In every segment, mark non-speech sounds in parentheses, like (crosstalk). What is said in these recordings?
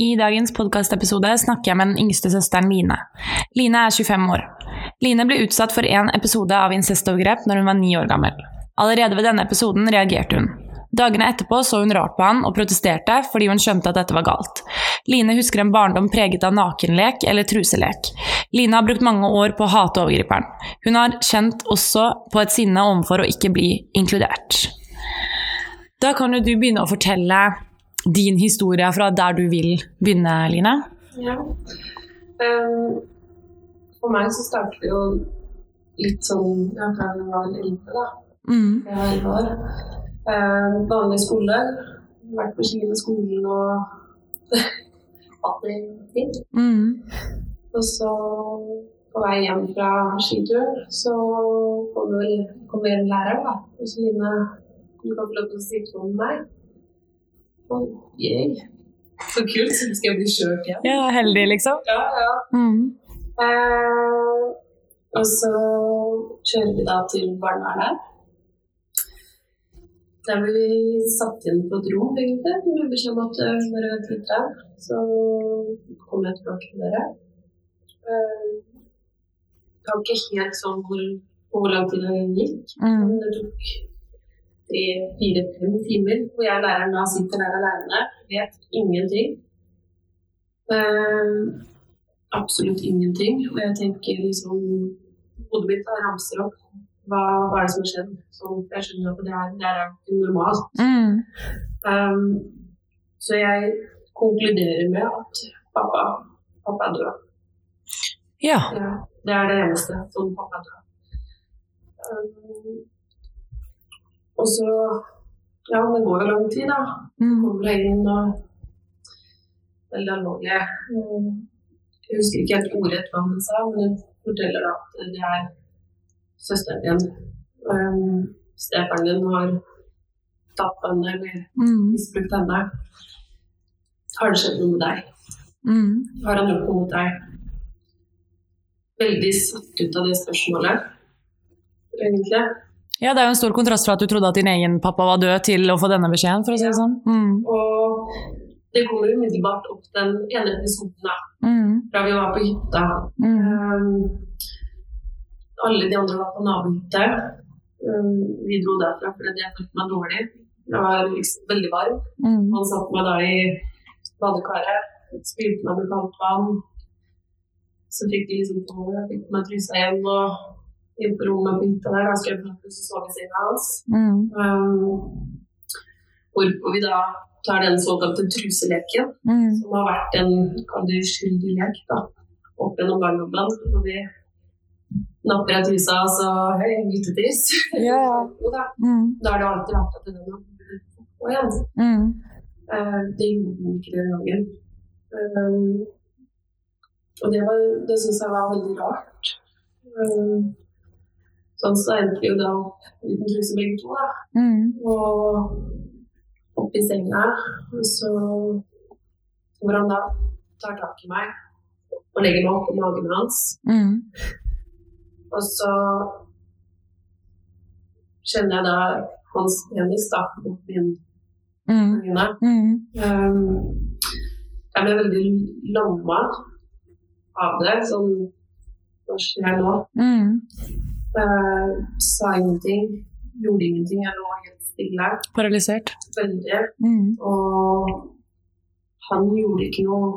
I dagens podkastepisode snakker jeg med den yngste søsteren Line. Line er 25 år. Line ble utsatt for en episode av incestovergrep når hun var ni år gammel. Allerede ved denne episoden reagerte hun. Dagene etterpå så hun rart på han og protesterte fordi hun skjønte at dette var galt. Line husker en barndom preget av nakenlek eller truselek. Line har brukt mange år på å hate overgriperen. Hun har kjent også på et sinne overfor å ikke bli inkludert. Da kan jo du begynne å fortelle din historie fra der du vil begynne, Line. Ja. Um, for meg så startet det jo litt sånn ja, fra jeg var elleve, da. Mm. Jeg var elleve år. Um, vanlig skole. Vært på ski med skolen og (laughs) hatt det fint. Mm. Og så på vei hjem fra skitur så kom vel kom en lærer, da. Og så Line, du kan få lov til å sitte med meg. Og jeg Så kult, så skal jeg bli kjørt hjem. Ja, heldig, liksom. Ja, ja. Mm. Eh, og så kjører vi da til barnevernet. Der ble vi satt inn på et rom, egentlig. Med beskjed om at eh, bare vent Så kommer jeg tilbake til dere. Eh, det var ikke helt sånn hvor, hvor lang tid det gikk. Mm. Men det tok tre, fire, fem timer hvor jeg læreren da sitter der alene. Vet ingenting. Eh, absolutt ingenting. Og jeg tenker liksom Hodet mitt ramser opp. Hva, hva er det som har skjedd? Så jeg skjønner at det er, det er ikke normalt. Mm. Um, så jeg konkluderer med at pappa, pappa er død. Ja. Ja, det er det eneste. Sånn pappa er død. Um, og så Ja, det går jo lang tid, da. Mm. Kommer jeg inn og Veldig alvorlig. Um, Jeg husker ikke helt ordrett hva hun sa, men hun forteller da at det er søsteren din. Um, Stefaren din har tatt henne eller Mm. misbrukt henne. Har det skjedd noe med deg? Mm. Har han gjort noe mot deg? Veldig satt ut av det spørsmålet, egentlig. Ja, det er jo en stor kontrast fra at du trodde at din egen pappa var død, til å få denne beskjeden, for å si det sånn. Mm. Og det kommer umiddelbart opp den ene episoden da, Mm. fra vi var på hytta. Mm. Um, alle de andre var på nabohytta. Um, vi dro derfra fordi jeg følte meg dårlig. Jeg var liksom veldig varm. Mm. Han satte meg da i badekaret, spilte meg med kaldt vann. Så fikk de liksom på jeg fikk meg trusa igjen og inn på rommet og begynte der. Da skulle jeg plutselig sove i senga hans. Mm. Um, hvorpå vi da tar den såkalte truseleken, Mm. som har vært en uskyldig lek da, opp gjennom barndommen. Når vi napper av trusa og så Hei, guttetiss. Ja. ja. (laughs) da. Mm. Da har det alltid vært at den har igjen. Mm. Eh, det gjorde den ikke den gangen. Um, og det, var, det syns jeg var veldig rart. Um, sånn så endte vi jo da opp uten truse begge to, da. Mm. Og opp i senga. Og så hvor han da tar tak i meg og legger meg oppå magen hans. Mm. Og så kjenner jeg da hans penis da opp min øyne. Mm. Um, jeg ble veldig lamma av det. Sånn Hva skjer nå? Mm. Uh, sa ingenting. Gjorde ingenting. Jeg lå helt stille. Paralysert. Veldig. Mm. Og han gjorde ikke noe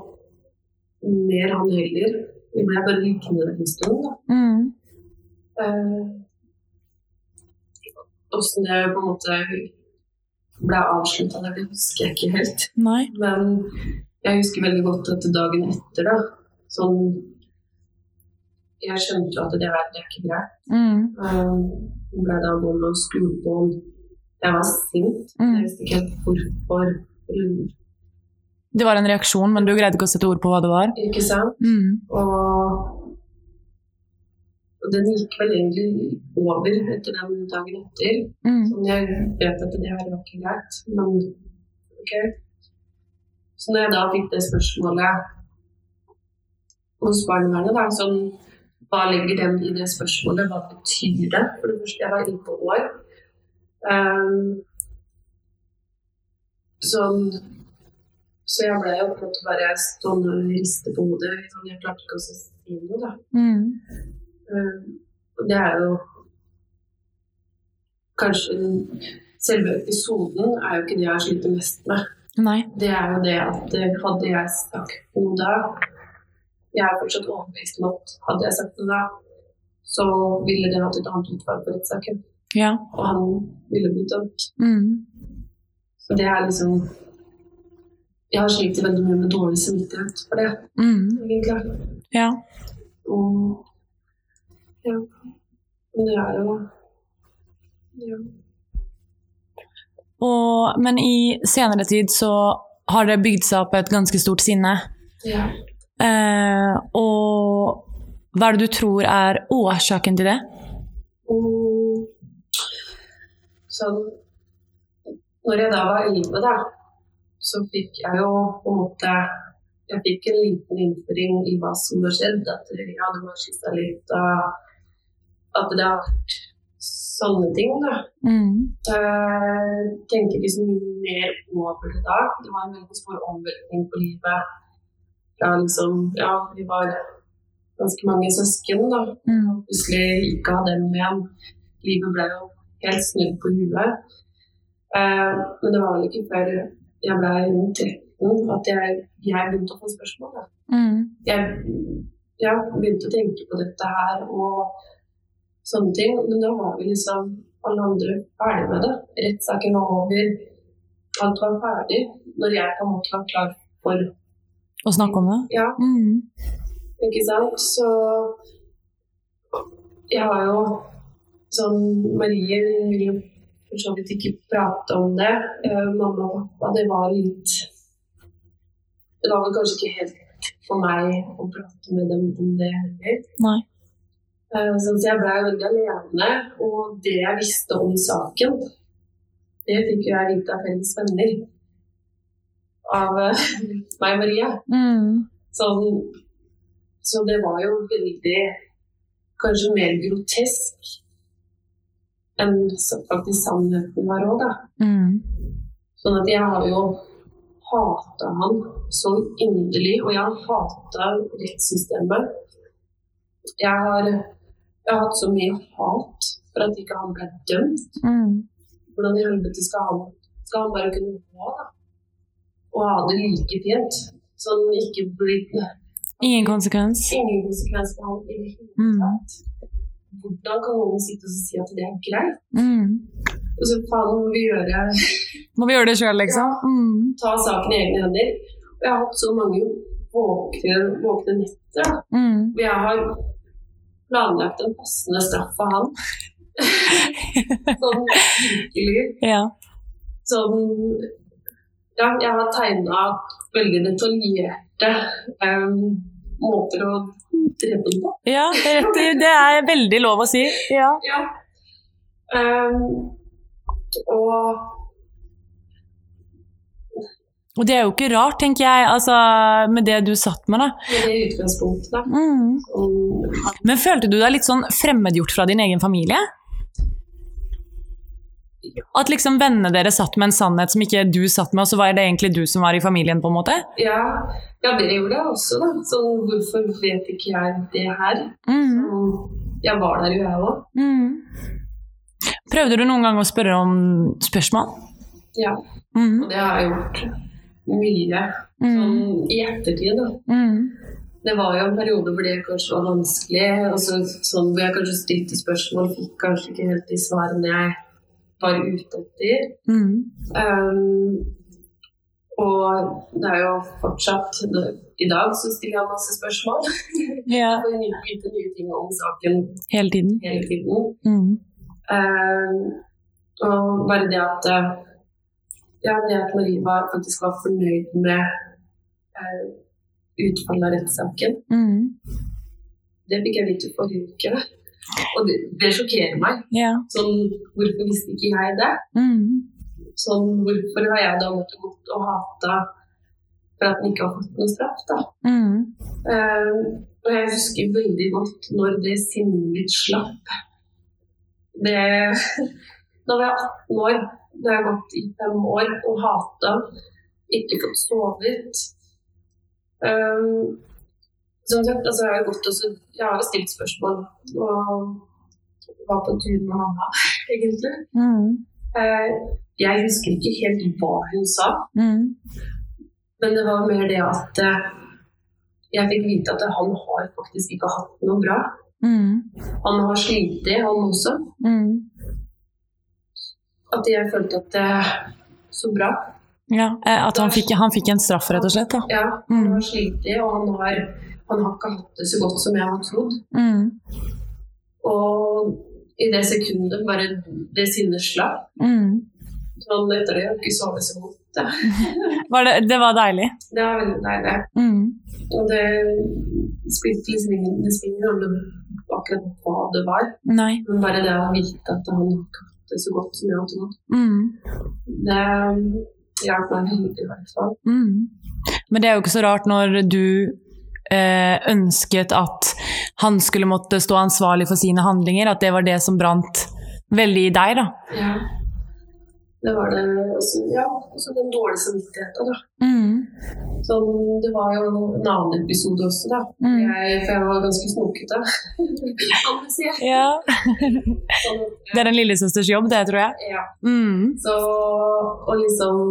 mer, han heller. Vi ble bare liggende en stund. Mm. Eh, Åssen det på en måte ble avslutta, det husker jeg ikke helt. Nei. Men jeg husker veldig godt at dagen etter, da sånn Jeg skjønte jo at det, var, det er ikke greit. Mm. Um, ble da gående og han. Jeg var sint. Mm. Jeg visste ikke helt hvorfor. Det var en reaksjon, men du greide ikke å sette ord på hva det var? Ikke sant? Mm. Og, og den gikk vel egentlig over etter den dagen etter. Mm. Så jeg vet at det her var ikke greit, men ok. Så når jeg da fikk det spørsmålet hos barnevernet, da, sånn hva legger dem i det spørsmålet, hva betyr det? For det første, jeg var inne på år. Um, sånn, Så jeg ble jo på en måte bare stående og riste på hodet. Sånn, jeg klarte ikke å si noe, da. Mm. Um, Og det er jo kanskje Selve episoden er jo ikke det jeg har slitt mest med. Nei. Det er jo det at eh, hadde jeg sagt noe da Jeg er fortsatt overbevist om at hadde jeg sagt noe da, så ville det hatt et annet utfall på rettssaken. Ja. Og han ville blitt dømt. Mm. Så det er liksom Jeg har slitt veldig mye med dårlig samvittighet for det, Mm. egentlig. Ja. Og ja. Men det er jo ja. Og, men i senere tid så har det bygd seg opp et ganske stort sinne. ja. Eh, og hva er det du tror er årsaken til det? Mm. Så, Når jeg da var elleve, da, så fikk jeg jo på en måte Jeg fikk en liten innføring i hva som har skjedd. At jeg hadde skissa litt, og at det har vært sånne ting, da. Mm. Jeg tenker ikke så mye mer over det da. Det var en veldig stor omveltning på livet. Fra liksom Ja, vi var ganske mange søsken, da. Mm. Plutselig ikke ha dem igjen. Livet ble jo helt snudd på huet. Eh, men det var vel ikke før jeg ble rundt 13 at jeg, jeg begynte å få spørsmål. Mm. Jeg ja, begynte å tenke på dette her og sånne ting. Men da var vi liksom alle andre ferdig med det. Rettssaken var over. Alt var ferdig. Når jeg på en måte var klar for Å snakke om det? Ja, Mm. ikke sant? Så jeg har jo sånn Marie vil jo for så vidt ikke prate om det. Uh, mamma og pappa, det var litt Det var vel kanskje ikke helt for meg å prate med dem om det heller. Eh, Så jeg ble veldig alene, og det jeg visste om saken, det fikk jo jeg vite av felles venner. Av eh, meg og Maria. Mm. Sånn, så det var jo veldig Kanskje mer grotesk enn faktisk sannheten var òg, da. Mm. Sånn at jeg har jo hata han så inderlig, og jeg har hata rettssystemet. Jeg har, jeg har hatt så mye hat for at ikke han ble dømt. Mm. Hvordan i helvete skal han, skal han bare kunne gå, da? Og ha det like fint? Sånn ikke blir Ingen konsekvens? Ingen konsekvens på han i det hele Mm. tatt. Hvordan kan noen sitte og si at det er greit? Mm. Og så faen må vi gjøre Må vi gjøre det sjøl, liksom? Mm. ta saken i egne hender. Og jeg har hatt så mange våkne, våkne netter Mm. Og jeg har planlagt en passende straff for han. (laughs) sånn virkelig. Ja. Sånn Ja, jeg har tegna veldig detaljerte um, måter å drepe den på. ja, det er rett. Det er veldig lov å si. Ja. Ja. Um, og Og det er jo ikke rart, tenker jeg, altså, med det du satt med, da. med det utgangspunktet, da. Mm. Men følte du deg litt sånn fremmedgjort fra din egen familie? At liksom vennene deres satt med en sannhet som ikke du satt med, og så var det egentlig du som var i familien, på en måte? ja, ja, det gjorde jeg også, da. Så hvorfor vet ikke jeg det her? Mm. Jeg var der jo, jeg òg. Mm. Prøvde du noen gang å spørre om spørsmål? Ja, Mm. og det har jeg gjort mye. Mm. Sånn i ettertid, da. Mm. Det var jo en periode hvor det kanskje var vanskelig, og så, sånn hvor jeg kanskje stilte spørsmål, fikk kanskje ikke helt de svarene jeg var ute etter. Mm. Um, og det er jo fortsatt I dag så stiller jeg masse spørsmål. (laughs) Ja, Jeg får vite nye ting om saken hele tiden. hele tiden. Mm. Um, og bare det at eh, Ja, det at Marie var, faktisk var fornøyd med uh, utfallet av rettssaken, Mm. det fikk jeg vite forrige uke. Og det, det sjokkerer meg. Ja. Sånn, hvorfor visste ikke jeg det? Mm. Sånn, hvorfor har jeg da måttet gått og hata for at den ikke har fått noen straff, da? Mm. Eh, og jeg husker veldig godt når det sinnet mitt slapp. Det (laughs) Da var jeg 18 år. da har jeg gått i fem år og hata ikke fått sovet. Um, som sagt, altså jeg har gått også, jeg har stilt spørsmål og var på tur med mamma, (laughs) egentlig. Mm. Eh, jeg husker ikke helt hva hun sa, Mm. men det var mer det at eh, jeg fikk vite at han har faktisk ikke hatt noe bra. Mm. Han har slitt, han også. Mm. At jeg følte at det så bra. Ja, eh, at han fikk, han fikk en straff, rett og slett. da. Ja, han Mm. har slitt, og han har, han har ikke hatt det så godt som jeg har trodd. Mm. Og i det sekundet bare det sinnet slapp. Mm. Sånn etter det har jeg ikke sovet så godt. (laughs) Var det, det var deilig. Det var veldig deilig. Mm. Og det spilte liksom ingen Det spiller ingen rolle akkurat hva det var, Nei. men bare det å vite at han har ikke hatt det så godt som jeg har trodd, Mm. det hjalp meg veldig i hvert fall. Mm. Men det er jo ikke så rart når du ønsket at han skulle måtte stå ansvarlig for sine handlinger, at det var det som brant veldig i deg, da. Ja. Det var det også, ja, også den dårlige samvittigheten, da. Mm. Sånn, det var jo en annen episode også, da. Mm. Jeg, for jeg var ganske snokete. (laughs) si. Ja. Sånn, Det er en lillesøsters jobb, det, tror jeg. ja. Mm. Så, og liksom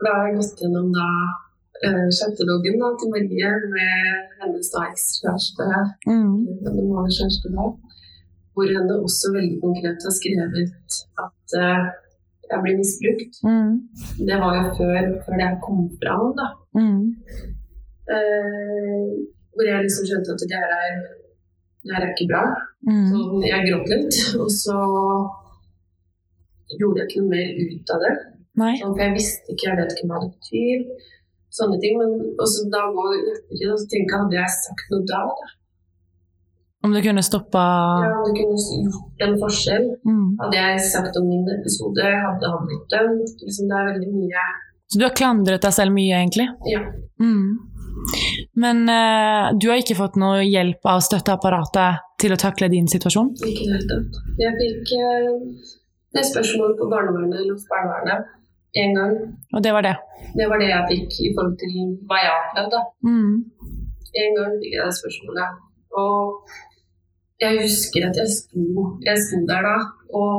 Da har jeg gått gjennom da uh, til Marie med hennes da ekskjæreste, Mm. var kjæreste da, hvor hun også veldig konkret har skrevet at uh, jeg blir misbrukt. Mm. Det var jo før, før det kom fram, da. Mm. Uh, hvor jeg liksom skjønte at det her er, det her er ikke bra. Mm. Så jeg gråt litt, og så gjorde jeg ikke noe mer ut av det. Nei. Så, For jeg visste ikke, jeg vet ikke hva det betyr. Sånne ting. Men også da går jeg ettertid og tenker hadde jeg sagt noe da? da? Om du kunne stoppa Ja, om det kunne gjort en forskjell. mm. Hadde jeg sagt om min episode, hadde han blitt dømt. Liksom, det er veldig mye Så du har klandret deg selv mye, egentlig? Ja. Mm. Men uh, du har ikke fått noe hjelp av støtteapparatet til å takle din situasjon? Ikke i det hele tatt. Jeg fikk uh, det spørsmålet på barnevernet eller hos barnevernet én gang. Og det var det? Det var det jeg fikk i forhold til hva jeg har opplevd. Mm. En gang fikk jeg det spørsmålet. Og jeg husker at jeg sto, jeg sto der da og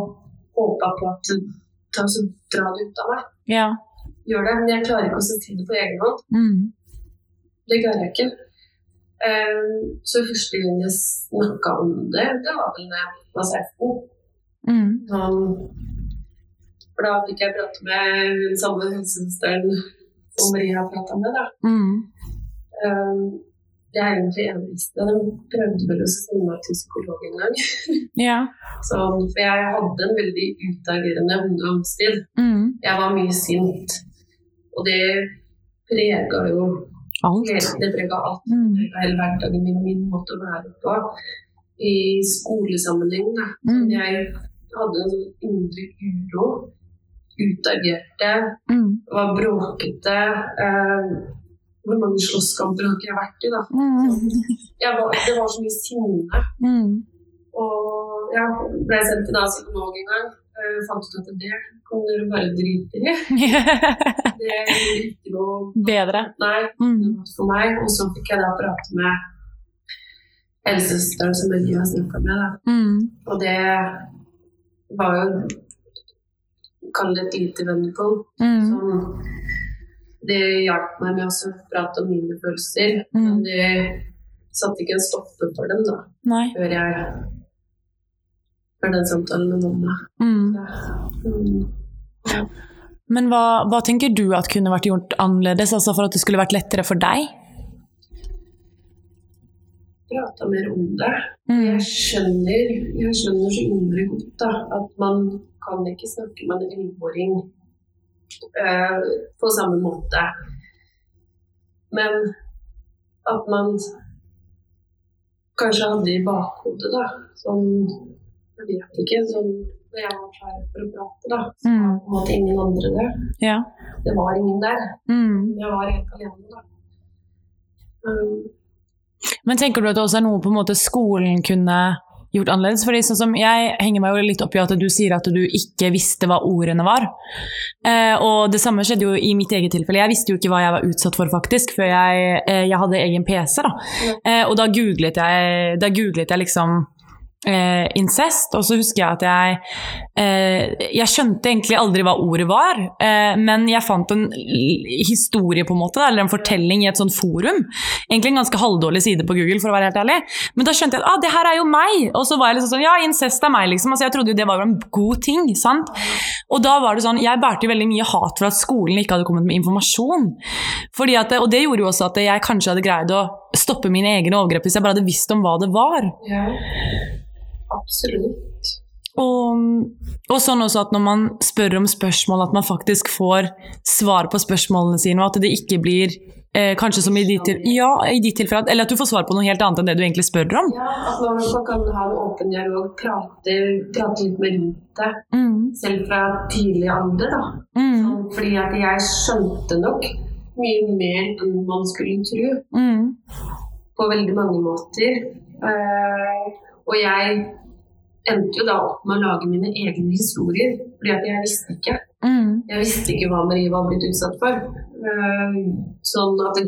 håpa på at ta så dra det ut av meg. Ja. Gjør det. Men jeg klarer ikke å til det på egen hånd. Mm. Det klarer jeg ikke. Um, så første gang jeg snakka om det, det var vel da jeg var 16. Mm. Sånn, for da fikk jeg prate med den samme helsesøsteren som Maria prata med. da. Mm. Eh, det er egentlig eneste. De prøvde vel å sende meg til psykolog en gang. (laughs) Ja. Så, for jeg hadde en veldig utagerende ungdomstid. Mm. Jeg var mye sint. Og det prega jo Alt. hele, det prega alt. Mm. Det prega hele hverdagen min, min måte å være på. I skolesammenheng. Da. Mm. Jeg hadde en sånn indre uro. Utagerte. Mm. Var bråkete. Eh, hvor mange slåsskamper har ikke jeg vært i, da? Mm. (laughs) Var, det var så mye sinne. Mm. Og ja, ble sendt til da psykolog en gang. Eh, fant ut at det kan dere bare drite i. (laughs) Det gjorde ikke noe Bedre. Nei, Mm. for meg. Og så fikk jeg da prate med helsesøsteren som jeg har snakka med. Da. Mm. Og det var jo Kall det et lite vendepunkt. Mm. Det hjalp meg med å prate om mine følelser. Mm. Men det satte ikke en stopper for dem da, Nei. før jeg Før den samtalen med mamma. Mm. Mm. Men hva, hva tenker du at kunne vært gjort annerledes, altså for at det skulle vært lettere for deg? Prata mer om det. Mm. Jeg skjønner, jeg skjønner så innmari godt da, at man kan ikke snakke med en elleveåring eh, på samme måte. Men at man kanskje hadde i bakhodet, da, sånn Jeg vet ikke, sånn når jeg var klar for å prate, da, så Mm. var på en måte ingen andre der. Ja. Det var ingen der. Mm. Jeg var helt alene, da. Um, Men tenker du at det også er noe på en måte skolen kunne gjort annerledes? Fordi sånn som Jeg henger meg jo litt opp i at du sier at du ikke visste hva ordene var. Eh, og det samme skjedde jo i mitt eget tilfelle. Jeg visste jo ikke hva jeg var utsatt for faktisk, før jeg, eh, jeg hadde egen PC. da. Eh, og da googlet jeg, da googlet jeg liksom eh, incest, og så husker jeg at jeg eh, Jeg skjønte egentlig aldri hva ordet var, eh, men jeg fant en historie, på en måte, eller en fortelling i et sånt forum. Egentlig en ganske halvdårlig side på Google, for å være helt ærlig. Men da skjønte jeg at ah, det her er jo meg! Og så var jeg liksom sånn Ja, incest er meg, liksom. Altså, jeg trodde jo det var en god ting, sant? Og da var det sånn Jeg bærte veldig mye hat for at skolen ikke hadde kommet med informasjon. Fordi at, og det gjorde jo også at jeg kanskje hadde greid å stoppe mine egne overgrep hvis jeg bare hadde visst om hva det var. Ja. Absolutt. Og, og sånn også at når man spør om spørsmål, at man faktisk får svar på spørsmålene sine, og at det ikke blir eh, kanskje som i ditt, ja, tilfelle, eller at du får svar på noe helt annet enn det du egentlig spør om. Ja, at man man kan ha en åpen dialog, prate, prate litt med rundt det, Mm, selv fra tidlig alder. da. mm, Så, Fordi at jeg skjønte nok mye mer enn man skulle tro, mm, på veldig mange måter. Uh, og jeg endte jo da opp med å lage mine egne historier, fordi at jeg visste ikke. mm, Jeg visste ikke hva Marie var blitt utsatt for. Eh, sånn at det,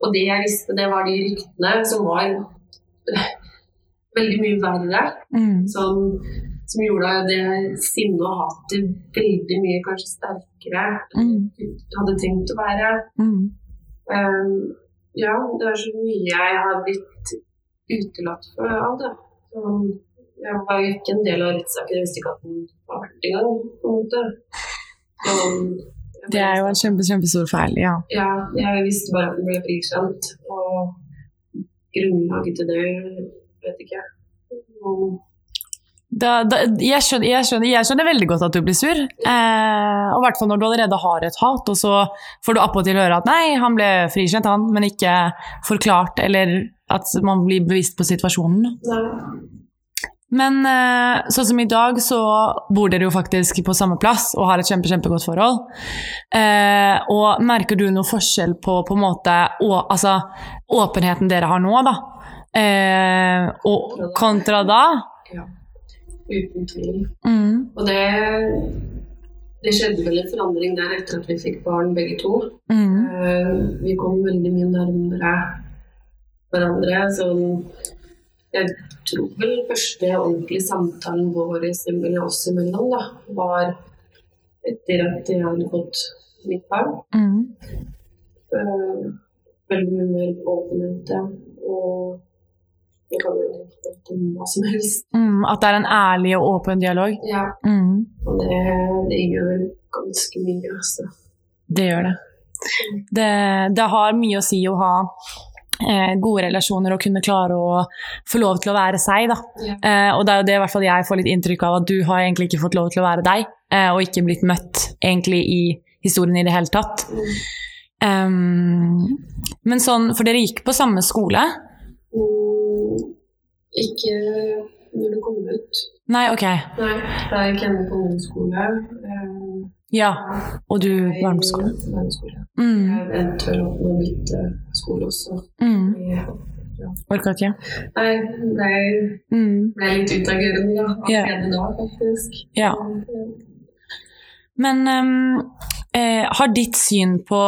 og det jeg visste, det var de ryktene som var eh, veldig mye verre. mm, Som, som gjorde det sinnet og hatet veldig mye kanskje sterkere enn mm, hadde tenkt å være. mm. Um, ja, det er så mye jeg har blitt utelatt for av det. Sånn, jeg var jo ikke en del av rettssaken, jeg visste ikke at den var vært gang, på en måte. Sånn, Det er jo en kjempe, kjempestor feil, ja. Ja, jeg visste bare at den ble frikjent, og grunnlaget til det vet ikke jeg. Og- Da, da, jeg, skjønner, jeg, skjønner, jeg skjønner veldig godt at du blir sur. Eh, og i hvert fall når du allerede har et hat, og så får du appåtil høre at nei, han ble frikjent, han, men ikke forklart, eller at man blir bevisst på situasjonen. Nei. Men eh, sånn som i dag, så bor dere jo faktisk på samme plass og har et kjempe, kjempegodt forhold. Eh, og merker du noe forskjell på på en måte å, altså, åpenheten dere har nå, da? Eh, og kontra da? Ja. Uten tvil. Mm, Og det, det skjedde vel en forandring der etter at vi fikk barn begge to. mm, Eh, vi kom veldig mye nærmere hverandre. Sånn, jeg tror vel første ordentlige samtalen vår oss imellom da, var etter at jeg hadde fått mitt barn. mm, Uh, veldig mye mer åpenhet. Og jeg kan jo prate om hva som helst. mm, at det er en ærlig og åpen dialog? Ja, Mm, og det, det gjør ganske mye, altså. det gjør det. det. Det har mye å si å ha gode relasjoner og kunne klare å få lov til å være seg. Da. Ja. Eh, og det er jo det i hvert fall jeg får litt inntrykk av, at du har egentlig ikke fått lov til å være deg, eh, og ikke blitt møtt egentlig i historien i det hele tatt. Um, men sånn, for dere gikk på samme skole? Mm, ikke når du kom ut. Nei, ok. Nei, da gikk jeg på ungdomsskole. Eh, Ja. Og du barneskole. Mm, Jeg tør vel opp med å bytte skole også. mm. Ja. Orka ikke? Nei, nei. Mm, ble litt utagerende da, allerede da, faktisk. ja. Men um, eh, har ditt syn på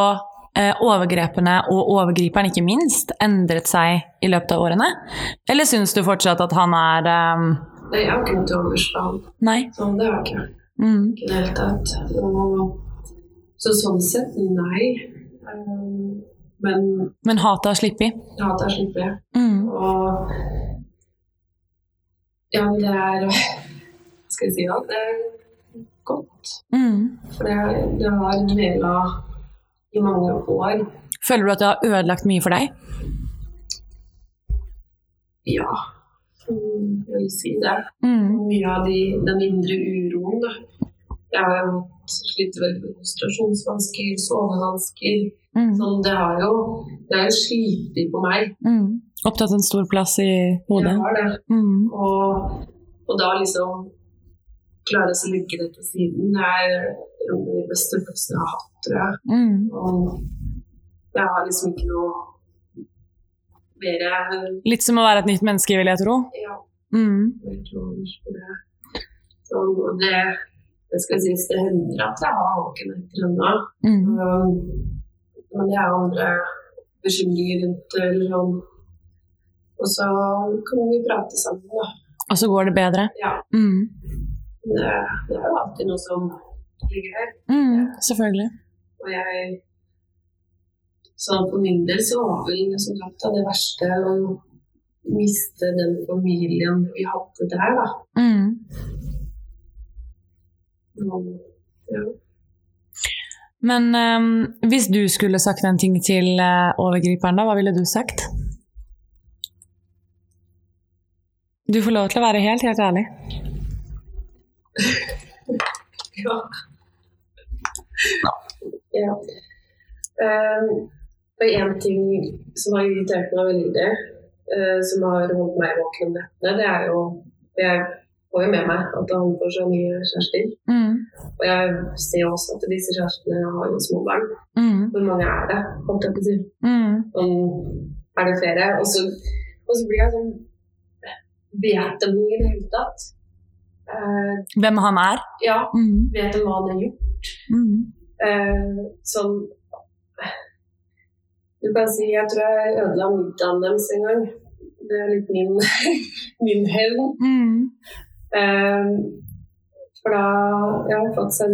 eh, overgrepene og overgriperen, ikke minst, endret seg i løpet av årene? Eller syns du fortsatt at han er um, Nei, jeg har ikke noe til overs for han. Nei? Så det har jeg ikke. Mm, i det hele tatt. Og, så sånn sett, nei. Um, men men hatet har sluppet? hatet har sluppet. Mm, Og ja, det er skal jeg si da? Det er godt. mm. For det, det har dvela i mange år. Føler du at det har ødelagt mye for deg? Ja, vil si det. Mm, Mye av de, den indre uroen. Da. Jeg har jo slitt veldig med konsentrasjonsvansker, sovevansker. mm, Sånn, det har jo det er slitt på meg. mm. Opptatt en stor plass i hodet? Jeg har det. Mm, Og, og da liksom klare å legge det til siden, det er en av de beste følelsene jeg har hatt, tror jeg. mm. Og jeg har liksom ikke noe mer Litt som å være et nytt menneske, vil jeg tro. Ja, Mm. Jeg tror det. Det, det skal sies, det hender at jeg har våkenetter ennå. Mm. Men det er andre bekymringer rundt eller sånn. Og så kan vi prate sammen, da. Og så går det bedre. Ja, Mm. det, det er jo alltid noe som ligger der. Mm. Selvfølgelig. Og jeg Sånn for min del så var vel som sagt det verste å miste den familien vi hadde der, da. Mm. Og, ja. Men um, hvis du skulle sagt en ting til uh, overgriperen, da, hva ville du sagt? Du får lov til å være helt, helt ærlig. (laughs) Ja. ja. Um, og en ting som har irritert meg veldig, uh, som har holdt meg våken om nettene, det er jo Jeg får jo med meg at han får seg nye kjærester. Mm. Og jeg ser jo også at disse kjærestene har jo små barn. Mm. Hvor mange er det? Holdt jeg på å si. Mm. Sånn, er det flere? Og så, og så blir jeg sånn Vet de i det hele tatt? Uh, Hvem han er? ja, Mm. vet de hva han har gjort? Mm. Uh, sånn Du kan si jeg tror jeg ødela middagen deres en gang. Det er litt min, (laughs) min hevn. Mm. Um, for da Jeg har fått seg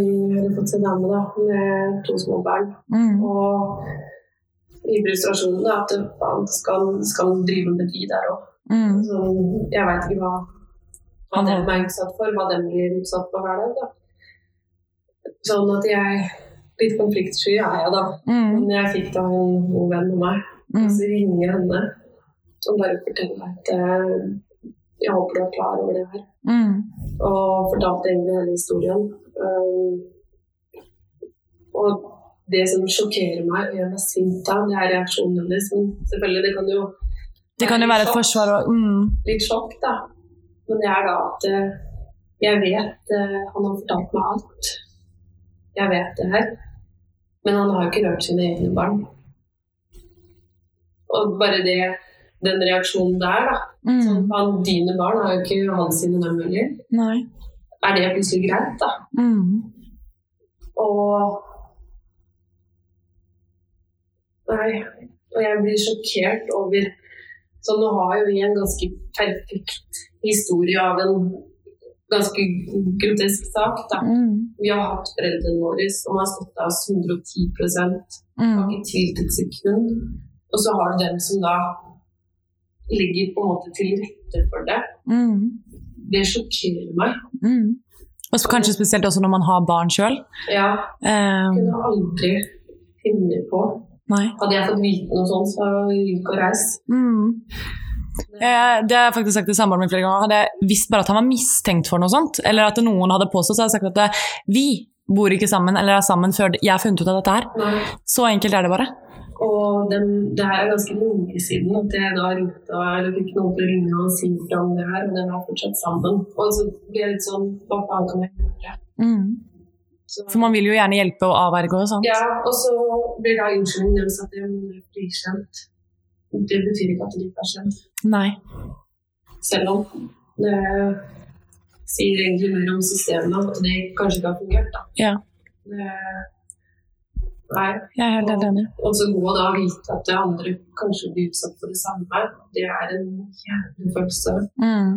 seg dame da, med to små barn. Mm. Og i frustrasjonen at faen, skal, skal drive med de der òg? Mm. Så jeg veit ikke hva, hva de er utsatt for, hva de blir utsatt for hver dag. Da. Sånn at jeg Litt konfliktsky er jeg, da. Mm. Men jeg fikk da en god venn med meg. Mm. så ringer jeg henne og bare forteller at eh, jeg håper du er klar over det her. Mm. Og fortalte egentlig hele historien. Um, og det som sjokkerer meg og gjør meg sint da, det er reaksjonen hennes. Men selvfølgelig, det kan jo Det kan jo være et forsvar og mm. litt sjokk, da. Men det er da at eh, jeg vet Han har fortalt meg alt. Jeg vet det her. Men han har jo ikke rørt sine egne barn. Og bare det, den reaksjonen der, da. Sånn, Mm. han, dine barn har jo ikke hans sine dem heller. Er det plutselig greit, da? Mm. Og Nei. Og jeg blir sjokkert over Så nå har jo vi en ganske perfekt historie av en ganske grotesk sak. Da. Mm. Vi har hatt foreldrene våre som har støtta oss 110 har Mm. ikke tvilt et sekund. Og så har du dem som da ligger på en måte til rette for det. Mm. Det sjokkerer meg. Mm. Og så kanskje spesielt også når man har barn sjøl. Ja, Um, kunne aldri finne på nei. Hadde jeg fått vite noe sånt, så hadde jeg ikke reist. Mm. Eh, det har jeg faktisk sagt til samboeren min flere ganger. Hadde jeg visst bare at han var mistenkt for noe sånt, eller at noen hadde påstått, så hadde jeg sagt at eh, vi bor ikke sammen eller er sammen før jeg har funnet ut av dette her. Nei. Så enkelt er det bare. Og den, det her er ganske lenge siden at jeg da ringte eller fikk noen til å ringe og si om det her, og den er fortsatt sammen. Og så blir jeg litt sånn Hva faen kan jeg gjøre? Mm. Så, For man vil jo gjerne hjelpe og avverge og sånn. ja, og så blir da unnskyldningen deres at jeg er frikjent. Det betyr ikke at det ikke er skjedd. Nei. Selv om det sier egentlig mer om systemet at det kanskje ikke har fungert. Da. Ja. Det, nei. Jeg er helt, og, enig. Og så gå da og vite at det andre kanskje blir utsatt for det samme, det er en jævlig følelse. Mm.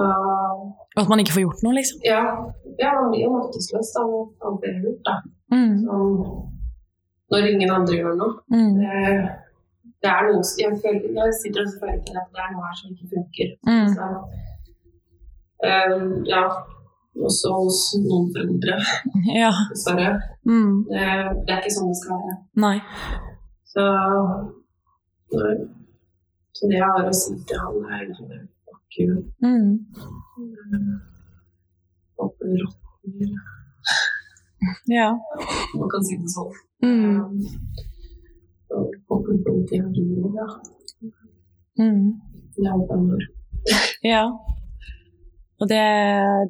Og at man ikke får gjort noe, liksom. ja, ja, man blir jo maktesløs av blir det gjort, da. Mm. Når ingen andre gjør noe. Mm. Det, det er noe som- jeg, føler, jeg sitter og føler på det at det er noe her som ikke funker. Mm. Så, um, ja, også hos noen foreldre, Ja. dessverre. Mm. Det, det er ikke sånn det skal være. Nei. Så, nei. så det jeg har å si til han, er egentlig fuck you. Mm. Du. Ja. Man kan si det sånn. Mm. Så Mm. Ja. Og det,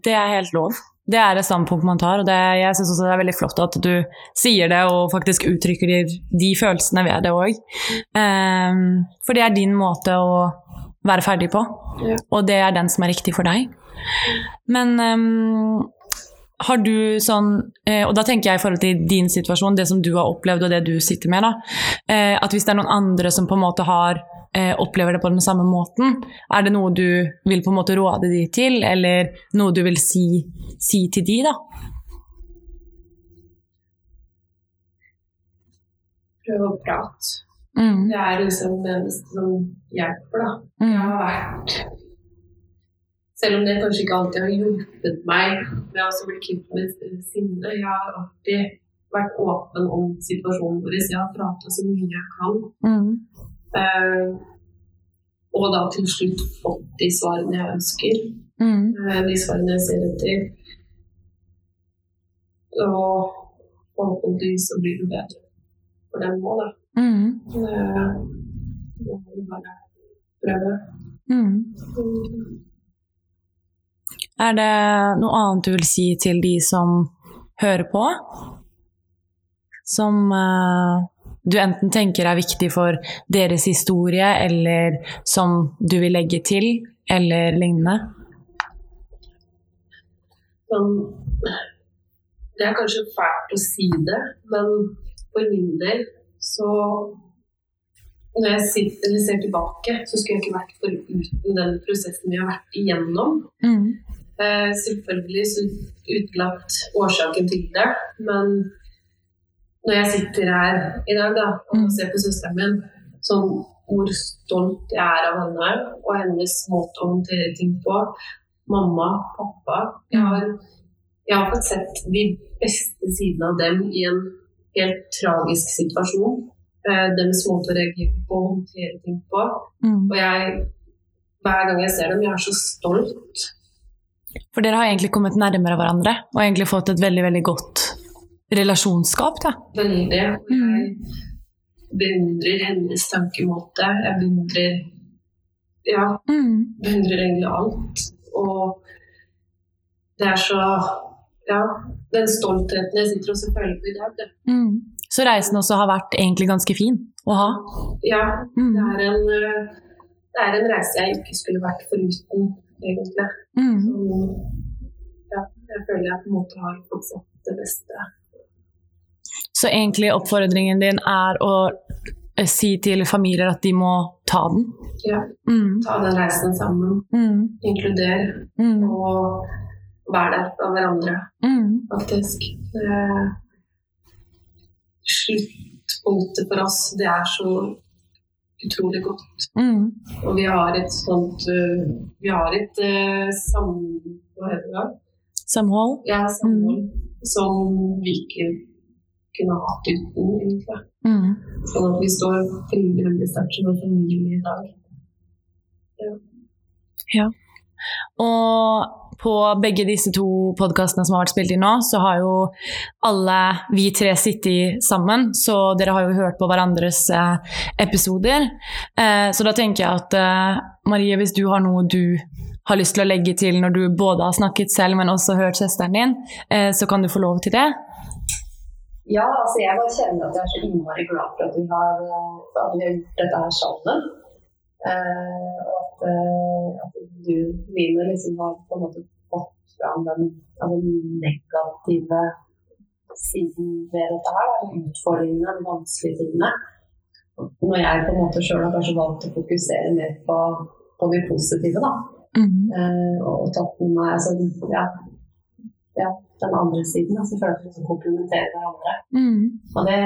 det er helt lov. Det er et standpunkt man tar, og det, jeg syns også det er veldig flott at du sier det og faktisk uttrykker de, de følelsene ved det òg. for det er din måte å være ferdig på. Ja. Og det er den som er riktig for deg. Men ehm, har du sånn eh, Og da tenker jeg i forhold til din situasjon, det som du har opplevd og det du sitter med, da. Eh, at hvis det er noen andre som på en måte har eh, opplever det på den samme måten, er det noe du vil på en måte råde de til, eller noe du vil si, si til de, da? Prøve å prate. Mm. Det er liksom det eneste som hjelper, da. Jeg Mm. har vært Selv om det kanskje ikke alltid har hjulpet meg med å bli kvitt med sinne, jeg har alltid vært åpen om situasjonen vår. Jeg har pratet så mye jeg kan. Mm. Uh, og da til slutt fått de svarene jeg ønsker. Mm. Uh, De svarene jeg ser etter. Og forhåpentligvis så blir det bedre for dem òg, da. Mm. Uh, må vi bare prøve. Mm. Er det noe annet du vil si til de som hører på? Som uh, du enten tenker er viktig for deres historie, eller som du vil legge til, eller lignende? Det er kanskje fælt å si det, men for min del så Når jeg sitter ser tilbake, så skulle jeg ikke vært foruten den prosessen vi har vært igjennom. Mm. Eh, selvfølgelig så utelatt årsaken til det, men når jeg sitter her i dag da, og Mm. ser på søsteren min, sånn hvor stolt jeg er av henne og hennes måte å håndtere ting på, mamma, pappa Jeg har, jeg har fått sett de beste sidene av dem i en helt tragisk situasjon. Eh, deres måte å reagere på og håndtere ting på. Mm. Og jeg, hver gang jeg ser dem, jeg er så stolt. For dere har egentlig kommet nærmere hverandre, og egentlig fått et veldig, veldig godt relasjonsskap, da. Veldig. Og jeg beundrer hennes tankemåte. Jeg beundrer Ja, Mm. beundrer egentlig alt. Og det er så Ja, den stoltheten jeg sitter og føler på i dag, det. Mm. Så reisen også har vært egentlig ganske fin å ha. Ja, Mm. det er en eh, det er en reise jeg ikke skulle vært foruten, egentlig. Mm. Så, ja, jeg føler jeg på en måte har fått sett det beste. Så egentlig oppfordringen din er å eh, si til familier at de må ta den. Ja, Mm. ta den reisen sammen. Mm. Inkludere Mm. og være der for hverandre. Mm. faktisk. Sluttpunktet for oss, det er så utrolig godt. Mm. Og vi har et sånt uh, Vi har et uh, sam... Hva heter det? Samhold. Ja, samhold som vi ikke kunne hatt uten, egentlig. Mm. Sånn at vi står veldig, veldig sterkt som en familie i dag. ja Og på begge disse to podkastene som har vært spilt inn nå, så har jo alle vi tre sittet sammen, så dere har jo hørt på hverandres eh, episoder. Eh, så da tenker jeg at eh, Marie, hvis du har noe du har lyst til å legge til når du både har snakket selv, men også hørt søsteren din, så kan du få lov til det. Ja, altså jeg bare kjenner at jeg er så innmari glad for at vi har, at vi har gjort dette her sammen. Eh, og at, eh, at du, Line, liksom har på en måte fått fram den, altså, den negative siden ved dette her. Utfordringene, de vanskelige tingene. Når jeg på en måte sjøl har kanskje valgt å fokusere mer på, på de positive, da. Mm. Eh, og tatt med meg altså, ja, ja, den andre siden. Altså, føler at vi komplementerer hverandre. Mm. Og det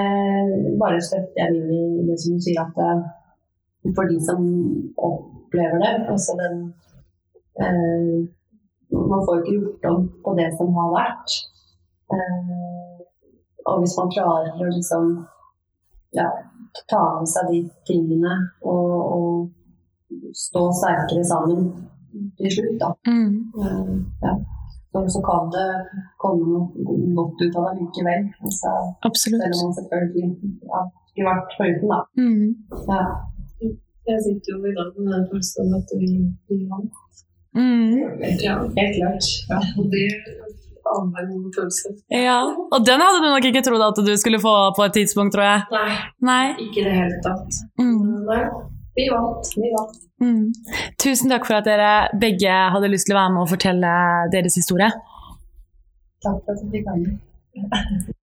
bare støtter jeg inn i det som du sier, at eh, for de som opplever det, altså den eh, Man får ikke gjort om på det som har vært. Eh, og hvis man klarer å liksom ja, ta med seg de tingene og, og stå sterkere sammen til slutt, da. Mm. Eh, ja. Så, så kan det komme noe godt ut av det likevel. Altså, Absolutt. selv om man selvfølgelig ja, skulle vært foruten, da. Mm. Ja. Jeg sitter jo i dag med den følelsen at vi, vi vant. Mm. Ja, Helt klart. ja, det aner en følelse. Ja, og den hadde du nok ikke trodd at du skulle få på et tidspunkt, tror jeg. Nei, Nei. ikke i det hele tatt. Mm. Nei. Vi vant. Vi vant. Mm. Tusen takk for at dere begge hadde lyst til å være med og fortelle deres historie. Takk for at du fikk være med.